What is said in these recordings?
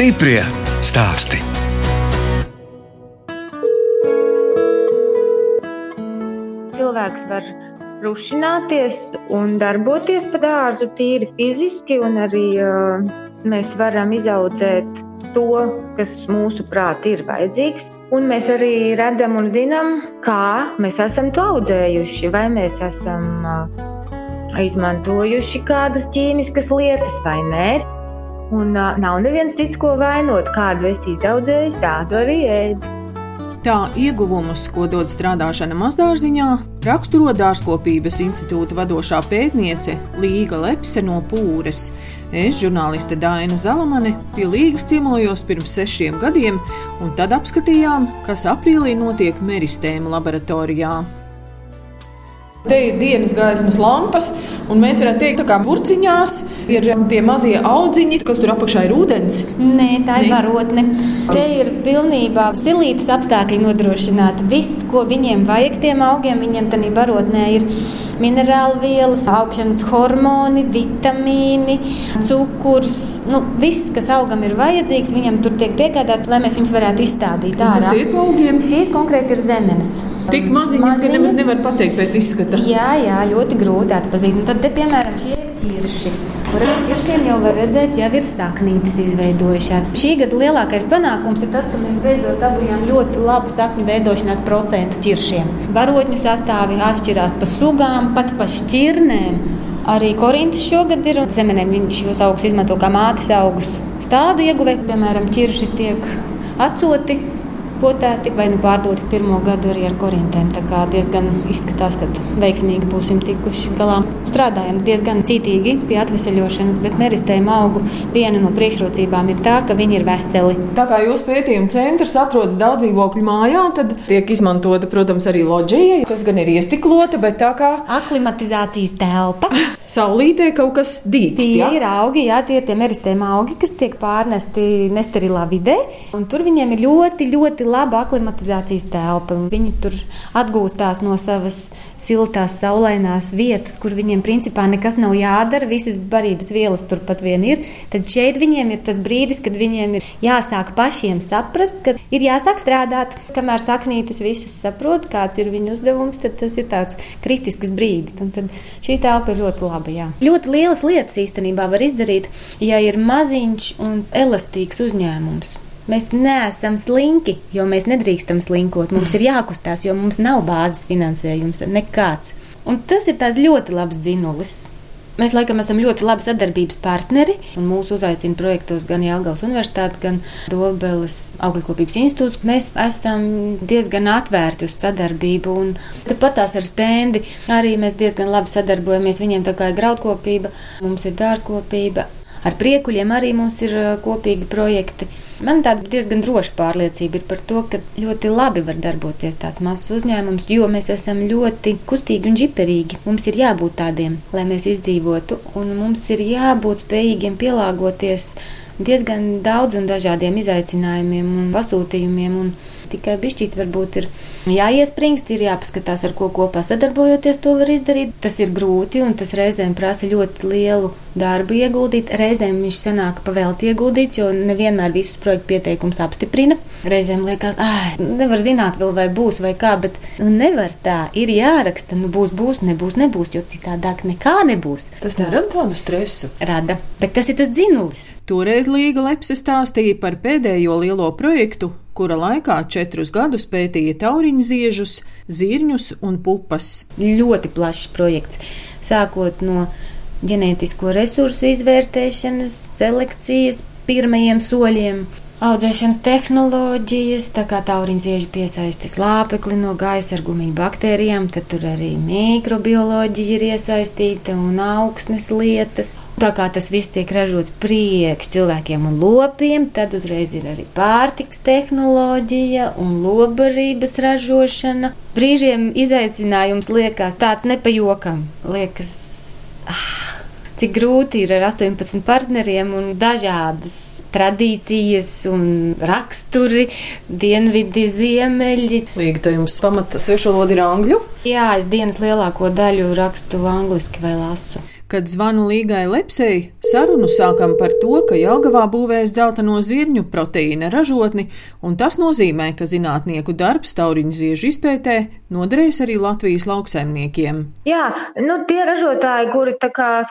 Stiprie stāsti. Cilvēks var rušināties un darboties pa dārzu tīri fiziski, un arī uh, mēs varam izaudzēt to, kas mūsu prāti ir vajadzīgs. Un mēs arī redzam un zinām, kā mēs esam to audzējuši. Vai mēs esam uh, izmantojuši kādas ķīmiskas lietas vai nē. Un uh, nav neviens cits, ko vainot. Kādu es izaudzēju, tādu arī ēdu. Tā ieguvumus, ko dod strādāšana mazdārziņā, raksturo Dārzkopības institūta vadošā pētniece Līga Lepse no Pūres. Es, žurnāliste Dāna Zalamane, pie Līgas ciemojos pirms sešiem gadiem, un tad apskatījām, kas aprīlī notiek Meristēma laboratorijā. Te ir dienas gaismas lampas, un mēs varētu teikt, ka burciņās ir tie mazie audziņi, kas tur apakšā ir ūdens. Nē, tā ir varotne. Te ir pilnībā silītas apstākļi nodrošināti. Viss, ko viņiem vajag, tiem augiem, viņiem tādā barotnē ir minerālu vielas, augšanas hormoni, vitamīni, cukurs. Nu, viss, kas augam ir vajadzīgs, viņam tur tiek piegādāts, lai mēs viņus varētu izstādīt. Tas ir augiem. Šīs konkrēti ir zemenes. Tik maziņas, ka nemaz nevar pateikt pēc izskata. Jā, jā, ļoti grūti atpazīt. Nu, tad, te, piemēram, šie ir ķirši. Kur ar ķiršiem jau var redzēt, jau ir saknītes izveidojušās. Šī gada lielākais panākums ir tas, ka mēs beidzot dabūjām ļoti labu sakņu veidošanās procentu ķiršiem. Barotņu sastāvi atšķirās pa sugām, pat pa šķirnēm. Arī korintas šogad ir zemenēm. Viņš šos augus izmanto kā mātes augus. Stādu ieguve, piemēram, ķirši tiek atsoti potēti vai nu pārdoti pirmo gadu arī ar korintēm. Tā kā diezgan izskatās, ka veiksmīgi būsim tikuši galā. Strādājam diezgan cītīgi pie atvesaļošanas, bet meristējuma augu viena no priekšrocībām ir tā, ka viņi ir veseli. Tā kā jūsu pētījuma centrs atrodas daudz dzīvokļu mājā, tad tiek izmantota, protams, arī loģija, kas gan ir iestiklota, bet tā kā aklimatizācijas telpa. Saulītē kaut kas dīgs. Tie jā? ir augi, jā, tie ir tie meristējuma augi, kas tiek pārnesti nesterilā vidē, un tur viņiem ir ļoti, ļoti laba aklimatizācijas telpa. Viņi tur atgūstās no savas siltās, saulainās vietas, kur viņiem principā nekas nav jādara, visas barības vielas turpat vien ir. Tad šeit viņiem ir tas brīdis, kad viņiem ir jāsāk pašiem saprast, ka ir jāsāk strādāt. Kamēr saknītes visas saprot, kāds ir viņu uzdevums, tad tas ir tāds kritisks brīdis. Un tad šī telpa ir ļoti laba. Jā. Ļoti lielas lietas īstenībā var izdarīt, ja ir maziņš un elastīgs uzņēmums. Mēs neesam slinki, jo mēs nedrīkstam slinkot. Mums ir jākustās, jo mums nav bāzes finansējums nekāds. Un tas ir ļoti labs dzinulis. Mēs laikam esam ļoti labi sadarbības partneri, un mūsu uzaicina projektos gan Jālgavas Universitāte, gan Dobeles Augļkopības institūts. Mēs esam diezgan atvērti uz sadarbību, un tāpat tās ar stendi arī mēs diezgan labi sadarbojamies. Viņiem tā kā ir graudkopība, mums ir dārzkopība, ar priekuļiem arī mums ir kopīgi projekti. Man tāda diezgan droša pārliecība ir par to, ka ļoti labi var darboties tāds mazs uzņēmums, jo mēs esam ļoti kustīgi un žiperīgi. Mums ir jābūt tādiem, lai mēs izdzīvotu, un mums ir jābūt spējīgiem pielāgoties diezgan daudz un dažādiem izaicinājumiem un pasūtījumiem. Un tikai bišķīt varbūt ir jāiespringst, ir jāpaskatās, ar ko kopā sadarbojoties, to var izdarīt. Tas ir grūti un tas reizēm prasa ļoti lielu darbu ieguldīt. Reizēm viņš sanāk pavēlti ieguldīts, jo nevienmēr visus projektu pieteikumus apstiprina. Reizēm liekas, ah, nevar zināt vēl vai būs vai kā, bet nu, nevar tā. Ir jāraksta, nu būs, būs, nebūs, nebūs, jo citādāk nekā nebūs. Tas nerada tādu stresu. Rada, bet tas ir tas dzinulis. Toreiz Līga Lepse stāstīja par pēdējo lielo projektu, kura laikā četrus gadus pētīja tauriņu ziežus, zirņus un pupas. Ļoti plašs projekts. Sākot no ģenētisko resursu izvērtēšanas, selekcijas pirmajiem soļiem, audzēšanas tehnoloģijas, tā kā tauriņš zieži piesaistas lāpekli no gaisa ar gumiņu baktērijām, tad tur arī mikrobioloģija ir iesaistīta un augsnes lietas. Tā kā tas viss tiek ražots priekš cilvēkiem un lopiem, tad uzreiz ir arī pārtiks tehnoloģija un lobarības ražošana. Brīžiem izaicinājums liekas tāds nepajokam. Liekas, ah, cik grūti ir ar 18 partneriem un dažādas tradīcijas un raksturi, dienvidi, ziemeļi. Līga, tā jums pamata svešvaloda ir angļu? Jā, es dienas lielāko daļu rakstu angliski vai lasu. Kad zvanu Līgai Lepsei, sarunu sākam par to, ka Jelgavā būvēs dzelteno zirņu proteīna ražotni, un tas nozīmē, ka zinātnieku darbs tauriņu ziežu izpētē noderēs arī Latvijas lauksaimniekiem. Jā, nu, tie ražotāji, kuri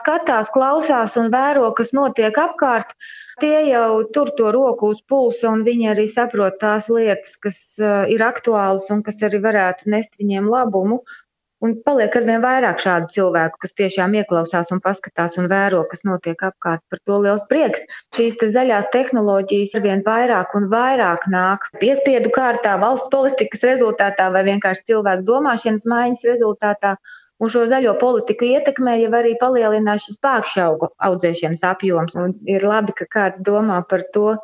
skatās, klausās un vēro, kas notiek apkārt, tie jau tur to roku uz pulsa, un viņi arī saprot tās lietas, kas uh, ir aktuālas un kas arī varētu nest viņiem labumu. Un paliek arvien vairāk šādu cilvēku, kas tiešām ieklausās un paskatās un vēro, kas notiek apkārt. Par to liels prieks. Šīs te zaļās tehnoloģijas arvien vairāk un vairāk nāk piespiedu kārtā, valsts politikas rezultātā vai vienkārši cilvēku domāšanas maiņas rezultātā. Un šo zaļo politiku ietekmē jau arī palielinās šis pākšaugu audzēšanas apjoms. Un ir labi, ka kāds domā par to,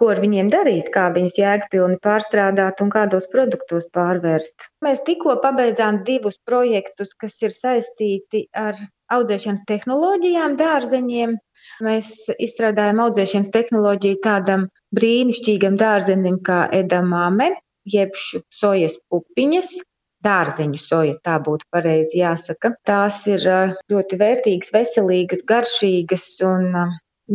ko ar viņiem darīt, kā viņus jēgpilni pārstrādāt un kādos produktos pārvērst. Mēs tikko pabeidzām divus projektus, kas ir saistīti ar audzēšanas tehnoloģijām, dārzeņiem. Mēs izstrādājam audzēšanas tehnoloģiju tādam brīnišķīgam dārzenim kā edamāme, jeb sojas pupiņas, dārzeņu soja, tā būtu pareizi jāsaka. Tās ir ļoti vērtīgas, veselīgas, garšīgas un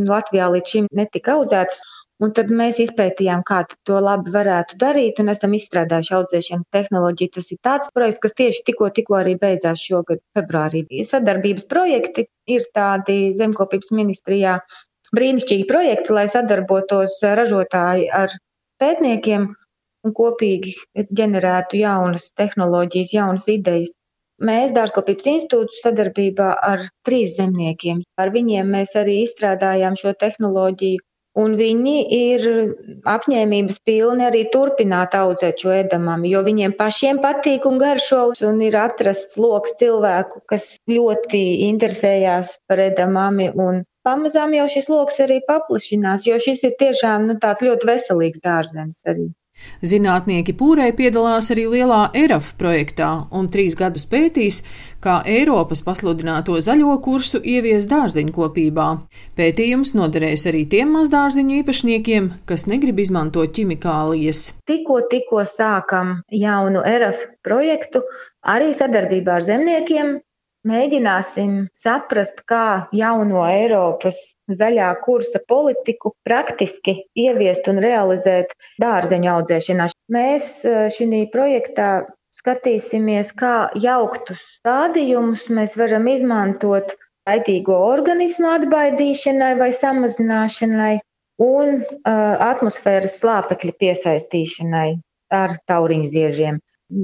Latvijā līdz šim netika audzētas. Un tad mēs izpētījām, kā to labi varētu darīt, un esam izstrādājuši audzēšanas tehnoloģiju. Tas ir tāds projekts, kas tieši tikko, tikko arī beidzās šogad februārī. Sadarbības projekti ir tādi zemkopības ministrijā brīnišķīgi projekti, lai sadarbotos ražotāji ar pētniekiem un kopīgi ģenerētu jaunas tehnoloģijas, jaunas idejas. Mēs, Dārzkopības institūts, sadarbībā ar trīs zemniekiem, ar viņiem mēs arī izstrādājām šo tehnoloģiju Un viņi ir apņēmības pilni arī turpināt audzēt šo edamami, jo viņiem pašiem patīk un garšo, un ir atrasts lokus cilvēku, kas ļoti interesējās par edamami. Un pamazām jau šis lokus arī paplašinās, jo šis ir tiešām nu, tāds ļoti veselīgs dārzenis arī. Zinātnieki Pūrē piedalās arī lielā ERAF projektā un trīs gadus pētīs, kā Eiropas pasludināto zaļo kursu ievies dārziņkopībā. Pētījums noderēs arī tiem mazdārziņu īpašniekiem, kas negrib izmantot ķimikālijas. Tikko, tikko sākam jaunu ERAF projektu arī sadarbībā ar zemniekiem, Mēģināsim saprast, kā jauno Eiropas zaļā kursa politiku praktiski ieviest un realizēt dārzeņu audzēšanā. Mēs eh, šī projektā skatīsimies, kā jauktus stādījumus mēs varam izmantot kaitīgo organismu atbaidīšanai vai samazināšanai un uh, atmosfēras slāpekļa piesaistīšanai ar tauriņu ziežiem.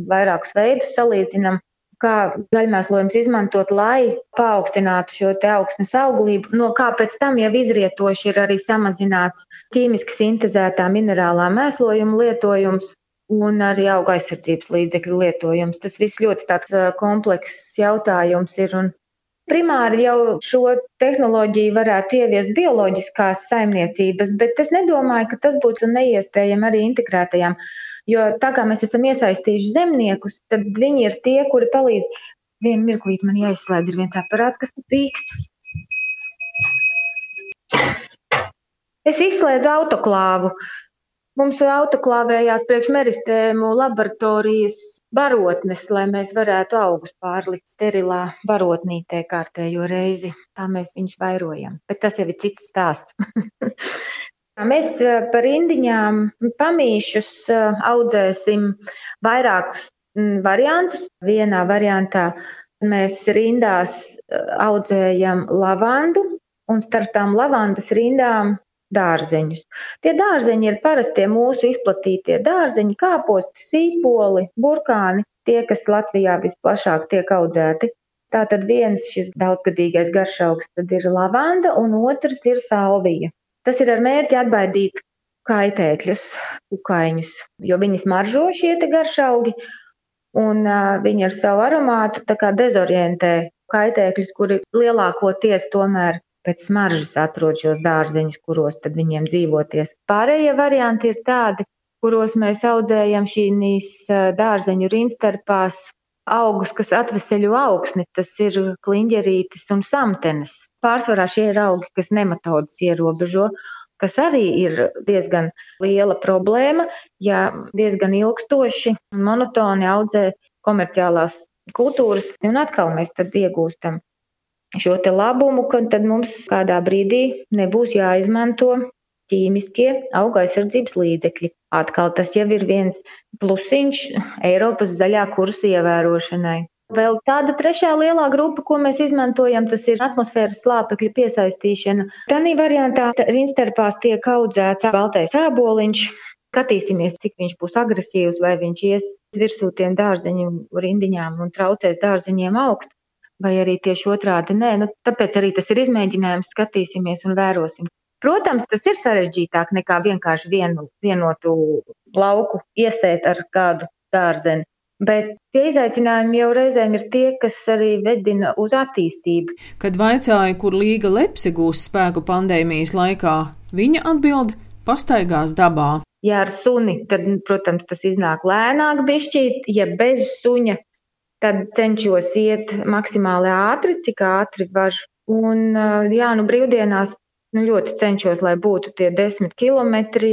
Vairākus veidus salīdzinām kā zaļmēslojums izmantot, lai paaugstinātu šo te augsnes auglību, no kā pēc tam jau izrietoši ir arī samazināts ķīmiski sintezētā minerālā mēslojuma lietojums un arī auga aizsardzības līdzekļu lietojums. Tas viss ļoti tāds komplekss jautājums ir. Un Primāri jau šo tehnoloģiju varētu ieviest bioloģiskās saimniecības, bet es nedomāju, ka tas būtu neiespējami arī integrētajām. Jo tā kā mēs esam iesaistījuši zemniekus, tad viņi ir tie, kuri palīdz. Vienu mirklīti man jāizslēdz, ir viens aparāts, kas pīkst. Es izslēdzu autoklāvu. Mums autoklāvējās priekšmeristēmu laboratorijas barotnes, lai mēs varētu augus pārlikt sterilā barotnītē kārtējo reizi. Tā mēs viņus vairojam. Bet tas jau ir cits stāsts. Mēs par indiņām pamīšus audzēsim vairākus variantus. Vienā variantā mēs rindās audzējam lavandu, un starp tām lavandas rindām dārzeņus. Tie dārzeņi ir parastie mūsu izplatītie dārzeņi, kāposti, sīpoli, burkāni, tie, kas Latvijā visplašāk tiek audzēti. Tātad viens šis daudzgadīgais garšaugs tad ir lavanda, un otrs ir salvija. Tas ir ar mērķi atbaidīt kaitēkļus, kukaiņus, jo viņi smaržo šie garšaugi, un uh, viņi ar savu aromātu dezorientē kaitēkļus, kuri lielākoties tomēr pēc smaržas atrod šos dārzeņus, kuros tad viņiem dzīvoties. Pārējie varianti ir tādi, kuros mēs audzējam šīs dārzeņu rinstarpās augus, kas atveseļo augsni, tas ir kliņģerītis un samtenes. Pārsvarā šie ir augi, kas nematodas ierobežo, kas arī ir diezgan liela problēma, ja diezgan ilgstoši un monotoni audzē komerciālās kultūras, un atkal mēs tad iegūstam šo labumu, ka tad mums kādā brīdī nebūs jāizmanto ķīmiskie auga aizsardzības līdzekļi. Atkal tas jau ir viens plusiņš Eiropas zaļā kursa ievērošanai. Vēl tāda trešā lielā grupa, ko mēs izmantojam, tas ir atmosfēras slāpekļa piesaistīšana. Tanī variantā rinsterpās tiek audzēts baltais āboliņš. Skatīsimies, cik viņš būs agresīvs, vai viņš ies virsū tiem dārzeņu rindiņām un traucēs dārzeņiem augt vai arī tieši otrādi nē. Nu, tāpēc arī tas ir izmēģinājums, skatīsimies un vērosim. Protams, tas ir sarežģītāk nekā vienkārši vienu vienotu lauku iesēt ar kādu dārzeni. Bet tie izaicinājumi jau reizēm ir tie, kas arī vedina uz attīstību. Kad vaicāja, kur Līga Lepse gūs spēku pandēmijas laikā, viņa atbild - pastaigās dabā. Ja ar suni, tad, protams, tas iznāk lēnāk bišķīt, ja bez suņa tad cenšos iet maksimāli ātri, cik ātri var. Un, jā, nu, brīvdienās nu, ļoti cenšos, lai būtu tie desmit kilometri.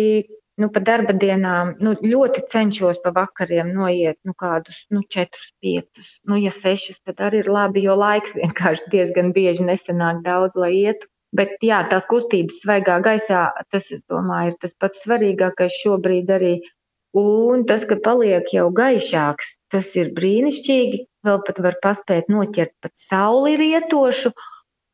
Nu, pa darba dienām nu, ļoti cenšos pa vakariem noiet nu, kādus nu, 4, 5, nu, ja 6, tad arī ir labi, jo laiks vienkārši diezgan bieži nesanāk daudz, lai ietu. Bet jā, tās kustības svaigā gaisā, tas, es domāju, ir tas pats svarīgākais šobrīd arī Un tas, ka paliek jau gaišāks, tas ir brīnišķīgi. Vēl pat var paspēt noķert pat sauli rietošu,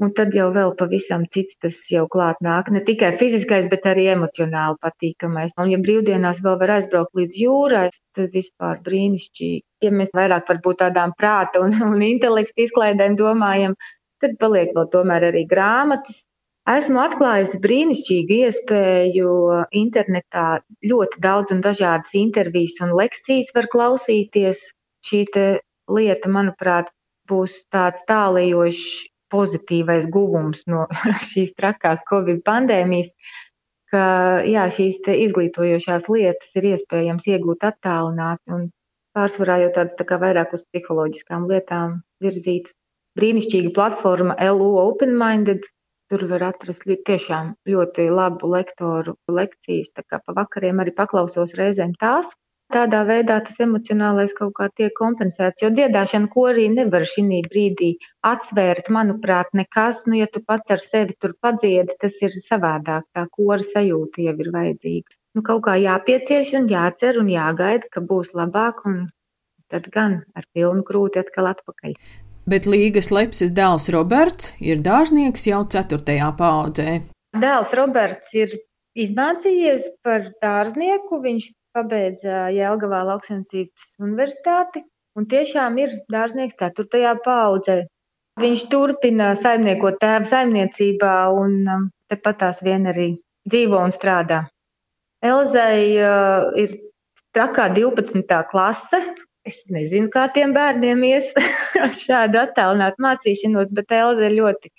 un tad jau vēl pavisam cits tas jau klāt nāk. Ne tikai fiziskais, bet arī emocionāli patīkamais. Un ja brīvdienās vēl var aizbraukt līdz jūrai, tad vispār brīnišķīgi. Ja mēs vairāk varbūt tādām prāta un, un intelekta izklaidēm domājam, tad paliek vēl tomēr arī grāmatas, Esmu atklājusi brīnišķīgu iespēju internetā ļoti daudz un dažādas intervijas un lekcijas var klausīties. Šī lieta, manuprāt, būs tāds tālējošs pozitīvais guvums no šīs trakās Covid pandēmijas, ka jā, šīs izglītojošās lietas ir iespējams iegūt attālināti un pārsvarā jau tādas tā kā vairāk uz psiholoģiskām lietām virzītas. Brīnišķīga platforma LU Open Minded, Tur var atrast tiešām ļoti labu lektoru lekcijas, tā kā pa vakariem arī paklausos reizēm tās. Tādā veidā tas emocionālais kaut kā tiek kompensēts, jo dziedāšana, ko arī nevar šī brīdī atsvērt, manuprāt, nekas, nu, ja tu pats ar sevi tur padziedi, tas ir savādāk, tā kora sajūta jau ir vajadzīga. Nu, kaut kā jāpiecieš un jācer un jāgaida, ka būs labāk, un tad gan ar pilnu krūti atkal atpakaļ bet Līgas lepses dēls Roberts ir dārznieks jau ceturtajā paudzē. Dēls Roberts ir izmācījies par dārznieku, viņš pabeidza Jēlgavā lauksaimniecības universitāti un tiešām ir dārznieks ceturtajā paudzē. Viņš turpina saimniekot tēva saimniecībā un um, tepat tās vien arī dzīvo un strādā. Elzai uh, ir trakā 12. klase, Es nezinu, kā tiem bērniem ies šādu attālinātu mācīšanos, bet Elza ir ļoti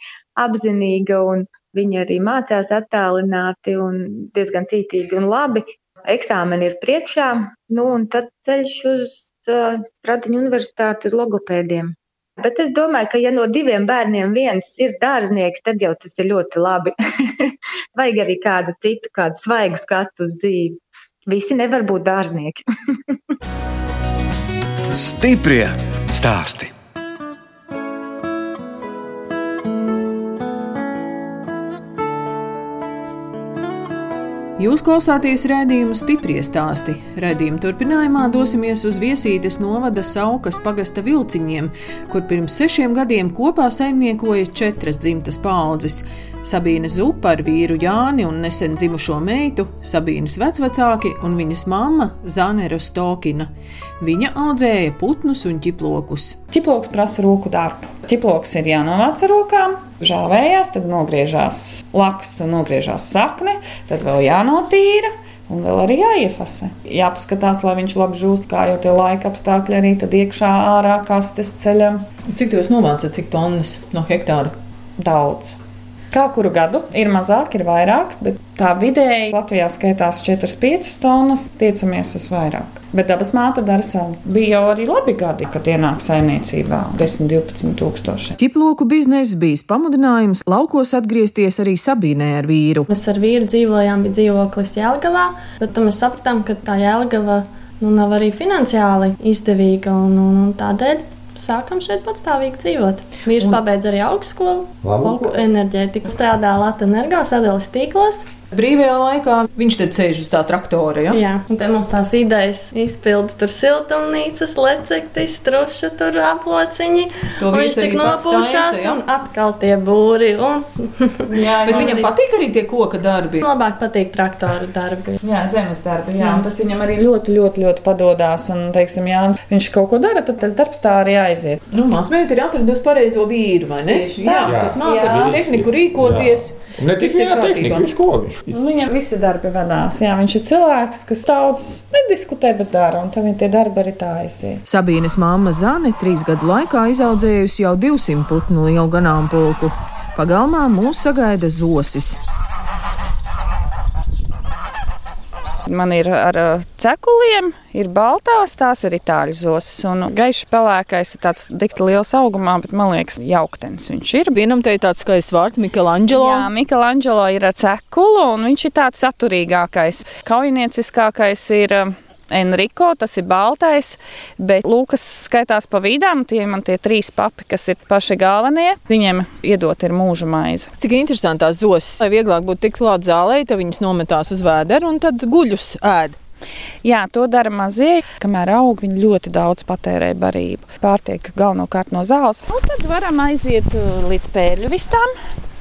apzinīga un viņa arī mācās attālināti un diezgan cītīgi un labi. Eksāmeni ir priekšā, nu un tad ceļš uz uh, Stradiņu universitāti logopēdiem. Bet es domāju, ka ja no diviem bērniem viens ir dārznieks, tad jau tas ir ļoti labi. Vajag arī kādu citu, kādu svaigu skatu uz dzīvi. Visi nevar būt dārznieki. Stiprie stāsti. Jūs klausāties redzējumu stipri stāstī. Redzējuma turpinājumā dosimies uz viesītes novada Saukas pagasta vilciņiem, kur pirms sešiem gadiem kopā saimniekoja četras dzimtas paudzes. Sabīne Zupa ar vīru Jāni un nesen dzimušo meitu, Sabīnes vecvecāki un viņas mamma Zanera Stokina. Viņa audzēja putnus un ķiplokus. Ķiploks prasa roku darbu. Ķiploks ir jānovāc ar rokām, žāvējās, tad nogriežās laksts un nogriežās sakne, tad vēl jānotīra. Un vēl arī jāiefasē. Jāpaskatās, lai viņš labi žūst, kā jau tie laika apstākļi arī tad iekšā ārā kastes ceļam. Cik jūs novācat, cik tonnas no hektāra? Daudz. Kā kuru gadu ir mazāk, ir vairāk, bet tā vidēji Latvijā skaitās 4-5 tonnas, tiecamies uz vairāk. Bet dabas māte dara savu. Bija jau arī labi gadi, kad ienāk saimniecībā 10-12 tūkstoši. Ķiploku biznesa bija pamudinājums laukos atgriezties arī Sabīnē ar vīru. Mēs ar vīru dzīvojām, bija dzīvoklis Jēlgavā, bet mēs sapratām, ka tā Jēlgava nu, nav arī finansiāli izdevīga un, un, un tādēļ sākam šeit patstāvīgi dzīvot. Vīrs pabeidz arī augstskolu, enerģētiku, strādā Latvijas energo sadales tīklos. Brīvajā laikā viņš te sēž uz tā traktora. Ja? Jā, un te mums tās idejas izpilda tur siltumnīcas, lecektis, truša, tur aplociņi. To viņš tik nopūšās ja? un atkal tie būri. Un... jā, bet viņam patīk arī tie koka darbi. Labāk patīk traktoru darbi. Jā, zemes darbi, jā. jā. Tas viņam arī ļoti, ļoti, ļoti padodās. Un, teiksim, Jānis, viņš kaut ko dara, tad tas darbs tā arī aiziet. Nu, Mazmeita ir atradusi pareizo vīru, vai ne? Tieši, jā, jā, kas māca tehniku rīkoties. Jā. Ne tikai tā tehnika, viņš ko viņš. Viņam visi darbi vadās. Jā, viņš ir cilvēks, kas daudz nediskutē, bet dara, un tam tie darbi arī tā aiziet. Sabīnes mamma Zane trīs gadu laikā izaudzējusi jau 200 putnu lielu ganāmpulku. Pagalmā mūs sagaida zosis. Man ir ar cekuliem, ir baltās, tās ir itāļu zosis. Un gaišs pelēkais ir tāds dikti liels augumā, bet man liekas, jauktenis viņš ir. Vienam te ir tāds skaists vārds, Michelangelo. Jā, Michelangelo ir ar cekulu, un viņš ir tāds saturīgākais. Kaujinieciskākais ir Enrico, tas ir baltais, bet Lūkas skaitās pa vidām. Tie man tie trīs papi, kas ir paši galvenie. Viņiem iedot ir mūža maize. Cik interesantās zosas, lai vieglāk būtu tikt klāt zālē, tad viņas nometās uz vēderu un tad guļus ēd. Jā, to dara mazie. Kamēr aug, viņi ļoti daudz patērē barību. Pārtiek galvenokārt no zāles. Un tad varam aiziet uh, līdz pērļu vistām.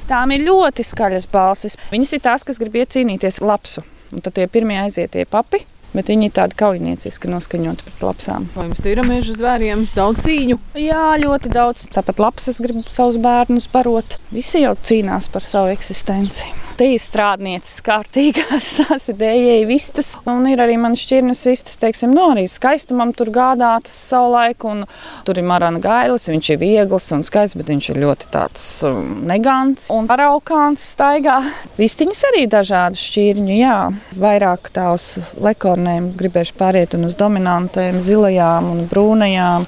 Tām ir ļoti skaļas balsis. Viņas ir tās, kas grib iecīnīties lapsu. Un tad tie pirmie aiziet tie papi, Bet viņi ir tādi kaujinieciski noskaņoti pret lapsām. Vai jums ir meža zvēriem daudz cīņu? Jā, ļoti daudz. Tāpat lapsas grib savus bērnus barot. Visi jau cīnās par savu eksistenci. Te ir strādnieces kārtīgās, tās ir dējēji vistas. Un ir arī man šķirnes vistas, teiksim, no arī skaistumam tur gādātas savulaik. Un tur ir marana gailis, viņš ir viegls un skaists, bet viņš ir ļoti tāds um, negants un paraukāns staigā. Vistiņas arī dažādu šķirņu, jā. Vairāk tā uz lekonu akornēm, gribējuši pāriet uz dominantēm, zilajām un brūnajām,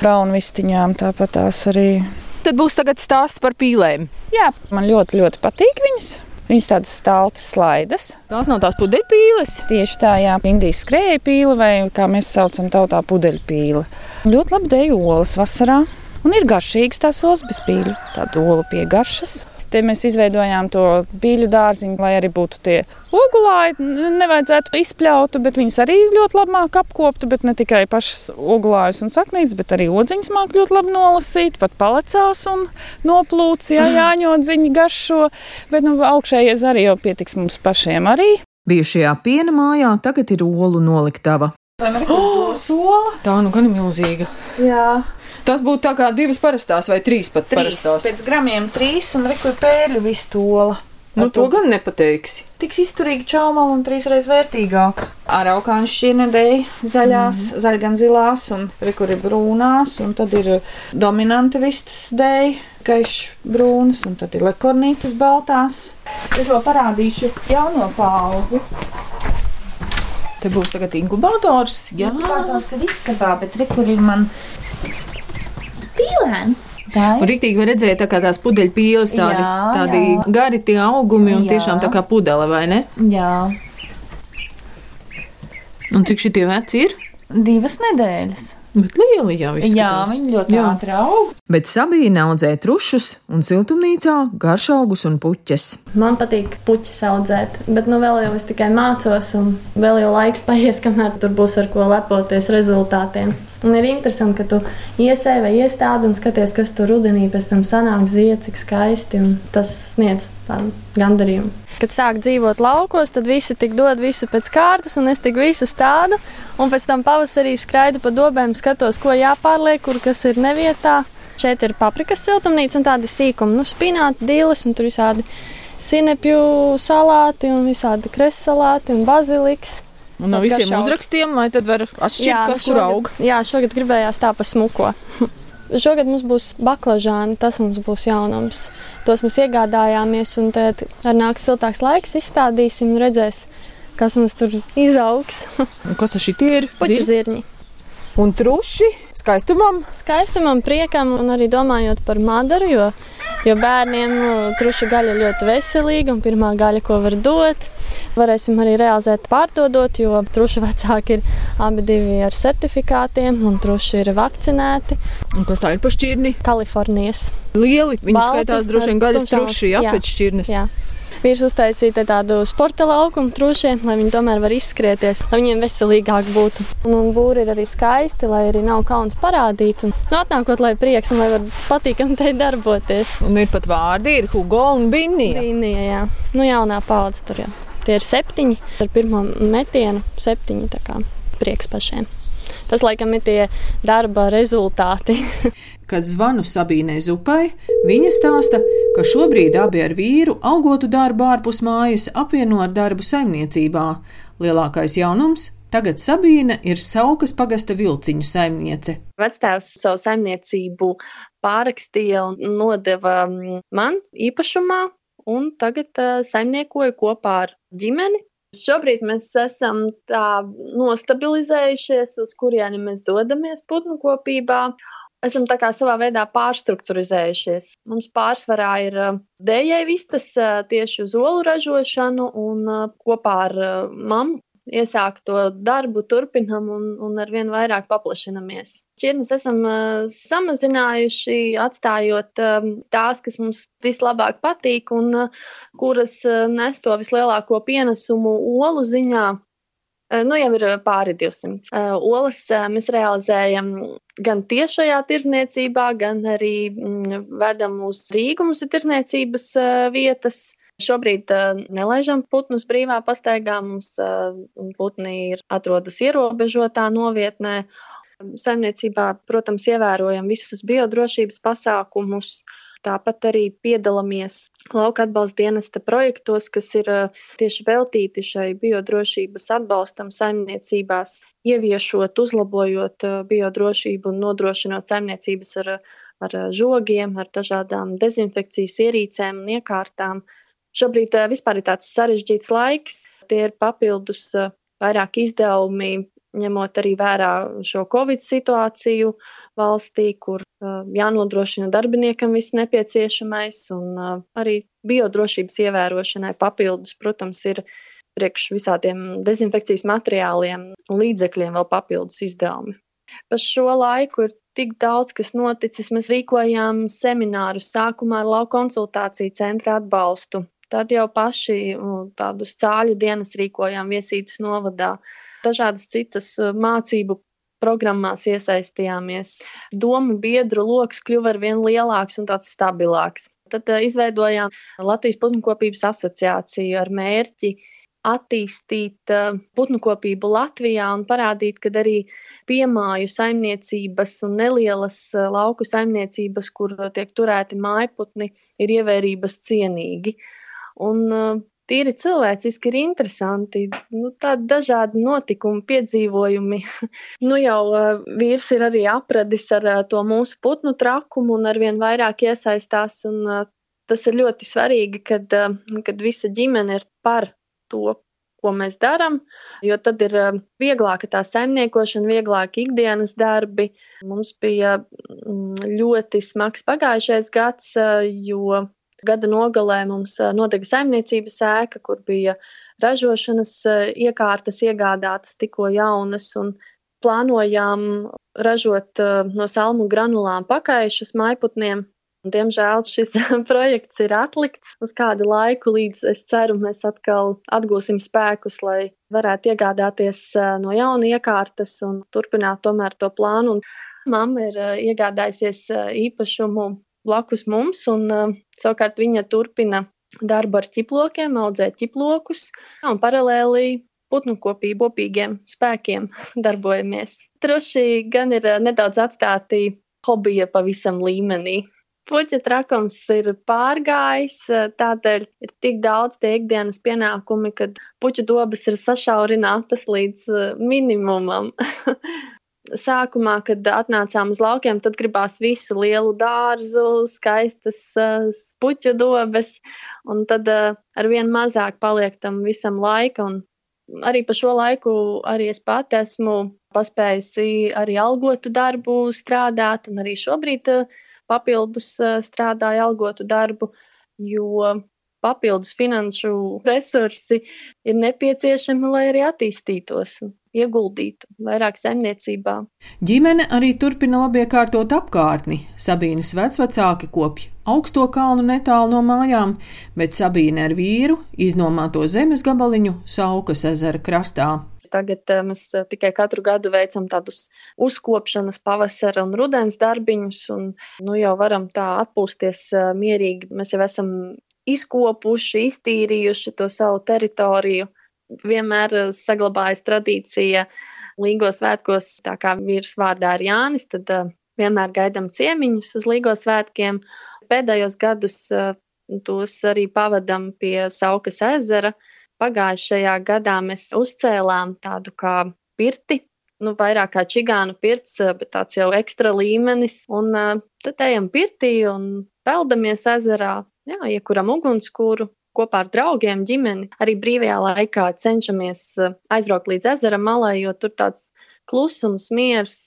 braunvistiņām, tāpat tās arī. Tad būs tagad stāsts par pīlēm. Jā, man ļoti, ļoti patīk viņas. Viņas tādas staltas slaidas. Tās nav tās pudeļpīles. Tieši tā, jā, Indijas skrēja pīle vai kā mēs saucam tautā pudeļpīle. Ļoti labi deju olas vasarā. Un ir garšīgs tās olas bez pīļu, tāda olu pie garšas. Te mēs izveidojām to bīļu dārziņu, lai arī būtu tie ogulāji. Nevajadzētu izpļautu, bet viņas arī ļoti labi māk apkoptu. Bet ne tikai pašas ogulājas un saknītes, bet arī odziņas māk ļoti labi nolasīt. Pat palecās un noplūts, jā, jāņodziņi garšo. Bet nu, augšējais arī jau pietiks mums pašiem arī. Bijušajā piena mājā tagad ir olu noliktava. Oh, sola! Tā nu gan ir milzīga. Jā. Tas būtu tā kā divas parastās vai trīs pat trīs, parastās. Pēc gramiem trīs un rekur pēļu vistola. Nu, to gan nepateiksi. Tiks izturīgi čaumala un trīsreiz vērtīgāk. Ar augāņu šķirnedēji zaļās, mm. zaļgan zilās un rekur ir brūnās, un tad ir dominanti vistas dēļ, gaišs brūnas, un tad ir lekornītas baltās. Es vēl parādīšu jauno paudzi. Te būs tagad inkubators. Jā, inkubators ir istabā, bet rekur ir man ir. Un rīktīgi var redzēt, tā kā tās pudeļu pīles, tādi, jā, tādi jā. gari tie augumi un jā. tiešām tā kā pudele, vai ne? Jā. Un cik šitie veci ir? Divas nedēļas. Bet lieli jau ir. Jā, viņi ļoti jā. ātri aug. Bet Sabīna audzē trušus un siltumnīcā garšaugus un puķes. Man patīk puķis audzēt, bet nu vēl jau es tikai mācos, un vēl jau laiks paies, kamēr tur būs ar ko lepoties rezultātiem. Un ir interesanti, ka tu iesēji vai iestādi un skaties, kas tur rudenī pēc tam sanāk zied, cik skaisti, tas sniedz tādu gandarījumu. Kad sāk dzīvot laukos, tad visi tik dod visu pēc kārtas, un es tik visu stādu, un pēc tam pavasarī skraidu pa dobēm, skatos, ko jāpārliek, kur kas ir nevietā. Šeit ir paprikas siltumnīca un tādi sīkumi, nu, spināti, dīles un tur visādi sinepju salāti un visādi kresalāti un baziliks. Un no visiem uzrakstiem, lai tad var atšķirt, jā, kas tur aug. Jā, šogad gribējās tā pa smuko. Šogad mums būs baklažāni, tas mums būs jaunums. Tos mēs iegādājāmies, un tad ar nāks siltāks laiks izstādīsim un redzēs, kas mums tur izaugs. kas tas ir? Puķu zirņi. Un truši skaistumam? Skaistumam, priekam un arī domājot par madaru, jo, jo bērniem truša gaļa ļoti veselīga un pirmā gaļa, ko var dot. varēsim arī realizēt pārdodot, jo trušu vecāki ir abi divi ar certifikātiem un truši ir vakcinēti. Un kas tā ir par šķirni? Kalifornijas. Lieli, viņi Balti skaitās droši vien gaļas truši, jā, jā, pēc šķirnes. Jā. Vīrs uztaisīja tādu sporta laukumu trušiem, lai viņi tomēr var izskrieties, lai viņiem veselīgāk būtu. Un, un būri ir arī skaisti, lai arī nav kauns parādīt. Un, nu, atnākot, lai prieks un lai var patīkami te darboties. Un ir pat vārdi, ir Hugo un Binnija. Līnija, jā. Nu, jaunā paudze tur jau. Tie ir septiņi, ar pirmo metienu septiņi, tā kā prieks pašiem. Tas, laikam, ir tie darba rezultāti. Kad zvanu Sabīnai Zupai, viņa stāsta, ka šobrīd abi ar vīru algotu darbu ārpus mājas apvieno ar darbu saimniecībā. Lielākais jaunums - tagad Sabīne ir Saukas pagasta vilciņu saimniece. Vectēvs savu saimniecību pārakstīja un nodeva mm, man īpašumā, un tagad uh, saimniekoju kopā ar ģimeni. Šobrīd mēs esam tā nostabilizējušies, uz kurieni mēs dodamies putnu kopībā. Esam tā kā savā veidā pārstruktūrizējušies. Mums pārsvarā ir dējai vistas tieši uz olu ražošanu un kopā ar mammu iesākto darbu turpinam un, un ar vien vairāk paplašinamies. Šķirnes esam uh, samazinājuši, atstājot uh, tās, kas mums vislabāk patīk un uh, kuras uh, nes to vislielāko pienesumu olu ziņā. Uh, nu, jau ir pāri 200. Uh, olas uh, mēs realizējam gan tiešajā tirzniecībā, gan arī mm, vedam uz Rīgu. Mums ir tirzniecības uh, vietas. Šobrīd uh, nelaižam putnus brīvā pastaigā. Mums uh, putni ir atrodas ierobežotā novietnē. Saimniecībā, protams, ievērojam visus biodrošības pasākumus. Tāpat arī piedalāmies lauka atbalsta dienesta projektos, kas ir uh, tieši veltīti šai biodrošības atbalstam saimniecībās, ieviešot, uzlabojot uh, biodrošību un nodrošinot saimniecības ar, ar žogiem, ar dažādām dezinfekcijas ierīcēm un iekārtām. Šobrīd vispār ir tāds sarežģīts laiks, tie ir papildus vairāk izdevumi, ņemot arī vērā šo covid situāciju valstī, kur jānodrošina darbiniekam viss nepieciešamais un arī biodrošības ievērošanai papildus, protams, ir priekš visādiem dezinfekcijas materiāliem un līdzekļiem vēl papildus izdevumi. Pa šo laiku ir tik daudz, kas noticis. Mēs rīkojām seminārus sākumā ar lauku konsultāciju centra atbalstu. Tad jau paši tādus cāļu dienas rīkojām Viesītas novadā. Dažādas citas mācību programmās iesaistījāmies. Domu biedru lokus kļuva ar vien lielāks un tāds stabilāks. Tad uh, izveidojām Latvijas putnkopības asociāciju ar mērķi attīstīt uh, putnkopību Latvijā un parādīt, ka arī piemāju saimniecības un nelielas lauku saimniecības, kur tiek turēti mājputni, ir ievērības cienīgi. Un tīri cilvēciski ir interesanti. Nu, tādi dažādi notikumi, piedzīvojumi. nu, jau uh, vīrs ir arī apradis ar uh, to mūsu putnu trakumu un arvien vairāk iesaistās. Un, uh, tas ir ļoti svarīgi, kad, uh, kad visa ģimene ir par to, ko mēs darām, jo tad ir vieglāka tā saimniekošana, vieglāk ikdienas darbi. Mums bija ļoti smags pagājušais gads, jo gada nogalē mums nodega saimniecības ēka, kur bija ražošanas iekārtas iegādātas tikko jaunas un plānojām ražot no salmu granulām pakaišus maiputniem. Diemžēl šis projekts ir atlikts uz kādu laiku, līdz es ceru, mēs atkal atgūsim spēkus, lai varētu iegādāties no jauna iekārtas un turpināt tomēr to plānu. Un mamma ir iegādājusies īpašumu blakus mums, un savukārt viņa turpina darbu ar ķiplokiem, audzē ķiplokus un paralēli putnu kopību kopīgiem spēkiem darbojamies. Truši gan ir nedaudz atstāti hobija pavisam līmenī. Puķa trakums ir pārgājis, tādēļ ir tik daudz tie ikdienas pienākumi, ka puķu dobas ir sašaurinātas līdz minimumam. Sākumā, kad atnācām uz laukiem, tad gribās visu lielu dārzu, skaistas uh, puķu dobes, un tad uh, ar vien mazāk paliek tam visam laika. Un arī pa šo laiku arī es pati esmu paspējusi arī algotu darbu strādāt, un arī šobrīd uh, papildus strādāju algotu darbu, jo papildus finanšu resursi ir nepieciešami, lai arī attīstītos ieguldītu vairāk saimniecībā. Ģimene arī turpina labiekārtot apkārtni. Sabīnes vecvecāki kopj augsto kalnu netālu no mājām, bet Sabīne ar vīru iznomāto zemes gabaliņu Saukas ezera krastā. Tagad eh, mēs eh, tikai katru gadu veicam tādus uzkopšanas, pavasara un rudens darbiņus, un nu, jau varam tā atpūsties eh, mierīgi. Mēs jau esam izkopuši, iztīrījuši to savu teritoriju. Vienmēr saglabājas tradīcija Līgo svētkos, tā kā vīrs vārdā ir Jānis, tad vienmēr gaidām ciemiņus uz Līgo svētkiem. Pēdējos gadus tos arī pavadam pie Saukas ezera. Pagājušajā gadā mēs uzcēlām tādu kā pirti, nu, vairāk kā čigānu pirts, bet tāds jau ekstra līmenis. Un tad ejam pirtī un peldamies ezerā, jā, iekuram ugunskura kopā ar draugiem, ģimeni. Arī brīvajā laikā cenšamies aizbraukt līdz ezera malai, jo tur tāds klusums, miers,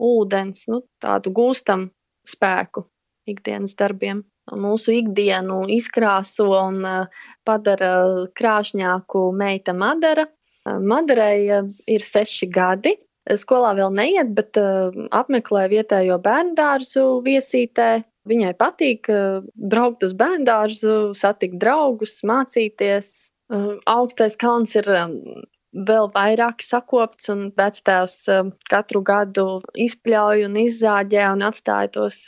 ūdens, nu, tādu gūstam spēku ikdienas darbiem mūsu ikdienu izkrāso un eh, padara krāšņāku meita Madara. Eh, Madarai eh, ir seši gadi. Skolā vēl neiet, bet apmeklē vietējo bērnu dārzu viesītē. Viņai patīk braukt uz bērnu dārzu, satikt draugus, mācīties. Augstais kalns ir vēl vairāk sakopts, un vectēvs katru gadu izpļauj un izzāģē un atstāja tos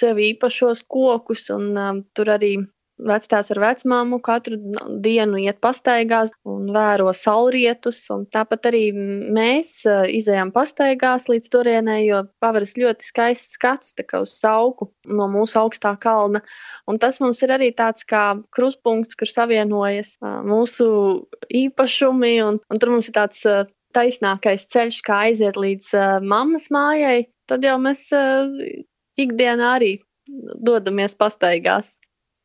sev īpašos kokus, un tur arī Vectēvs ar vecmāmu katru dienu iet pastaigās un vēro saulrietus, un tāpat arī mēs izējām pastaigās līdz turienei, jo pavaras ļoti skaists skats uz sauku no mūsu augstā kalna. Un tas mums ir arī tāds kā kruspunkts, kur savienojas mūsu īpašumi, un, un tur mums ir tāds taisnākais ceļš, kā aiziet līdz mammas mājai. Tad jau mēs ikdienā arī dodamies pastaigās.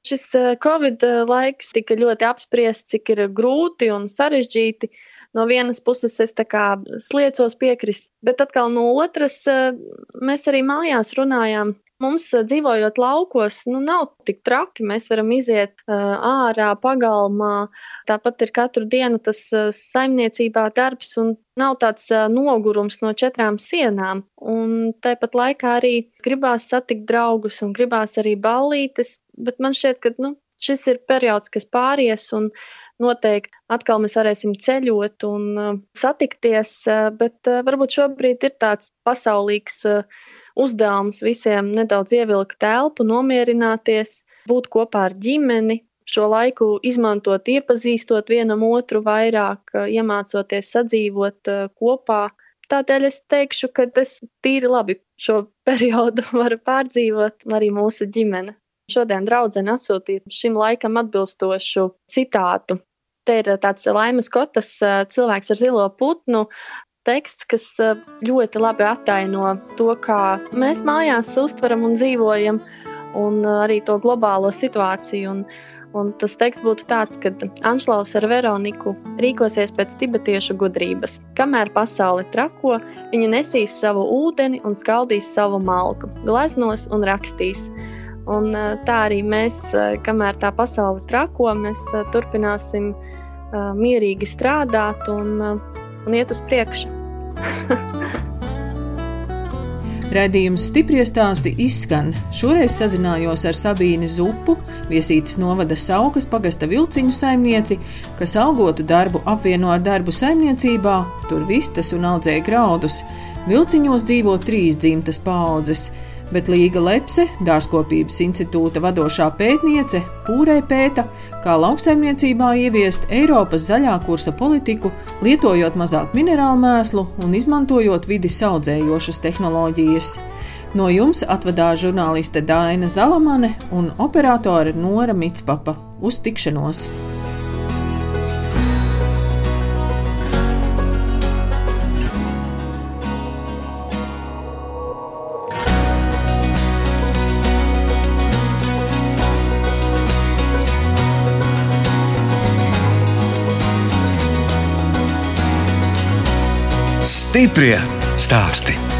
Šis eh, Covid eh, laiks tika ļoti apspriests, cik ir grūti un sarežģīti. No vienas puses es tā kā sliecos piekrist, bet atkal no otras eh, mēs arī mājās runājām. Mums dzīvojot laukos, nu nav tik traki. Mēs varam iziet ārā, pagalmā. Tāpat ir katru dienu tas saimniecībā darbs un nav tāds nogurums no četrām sienām. Un tāpat laikā arī gribās satikt draugus un gribās arī ballītes, bet man šķiet, ka nu, šis ir periods, kas pāries, un noteikti atkal mēs varēsim ceļot un uh, satikties, uh, bet uh, varbūt šobrīd ir tāds pasaulīgs uh, uzdevums visiem nedaudz ievilkt telpu, nomierināties, būt kopā ar ģimeni. Šo laiku izmantot, iepazīstot vienam otru vairāk, uh, iemācoties sadzīvot uh, kopā. Tādēļ es teikšu, ka es tīri labi šo periodu varu pārdzīvot arī mūsu ģimene. Šodien draudzene atsūtīja šim laikam atbilstošu citātu. Te ir tāds laimes kotas cilvēks ar zilo putnu. Teksts, kas ļoti labi attaino to, kā mēs mājās uztveram un dzīvojam, un arī to globālo situāciju. Un, un tas teksts būtu tāds, ka Anšlaus ar Veroniku rīkosies pēc tibetiešu gudrības. Kamēr pasaule trako, viņa nesīs savu ūdeni un skaldīs savu malku, gleznos un rakstīs. Un tā arī mēs, kamēr tā pasaule trako, mēs turpināsim mierīgi strādāt un, un iet uz priekšu. Radījums stipri stāsti izskan. Šoreiz sazinājos ar Sabīni Zupu, viesītas novada Saukas pagasta vilciņu saimnieci, kas algotu darbu apvieno ar darbu saimniecībā, tur vistas un audzēja graudus. Vilciņos dzīvo trīs dzimtas paudzes bet Līga Lepse, Dārzkopības institūta vadošā pētniece, pūrē pēta, kā lauksaimniecībā ieviest Eiropas zaļā kursa politiku, lietojot mazāk minerālu mēslu un izmantojot vidi saudzējošas tehnoloģijas. No jums atvedās žurnāliste Dāna Zalamane un operātore Nora Mitspapa. Uz tikšanos! Stiprie stāsti.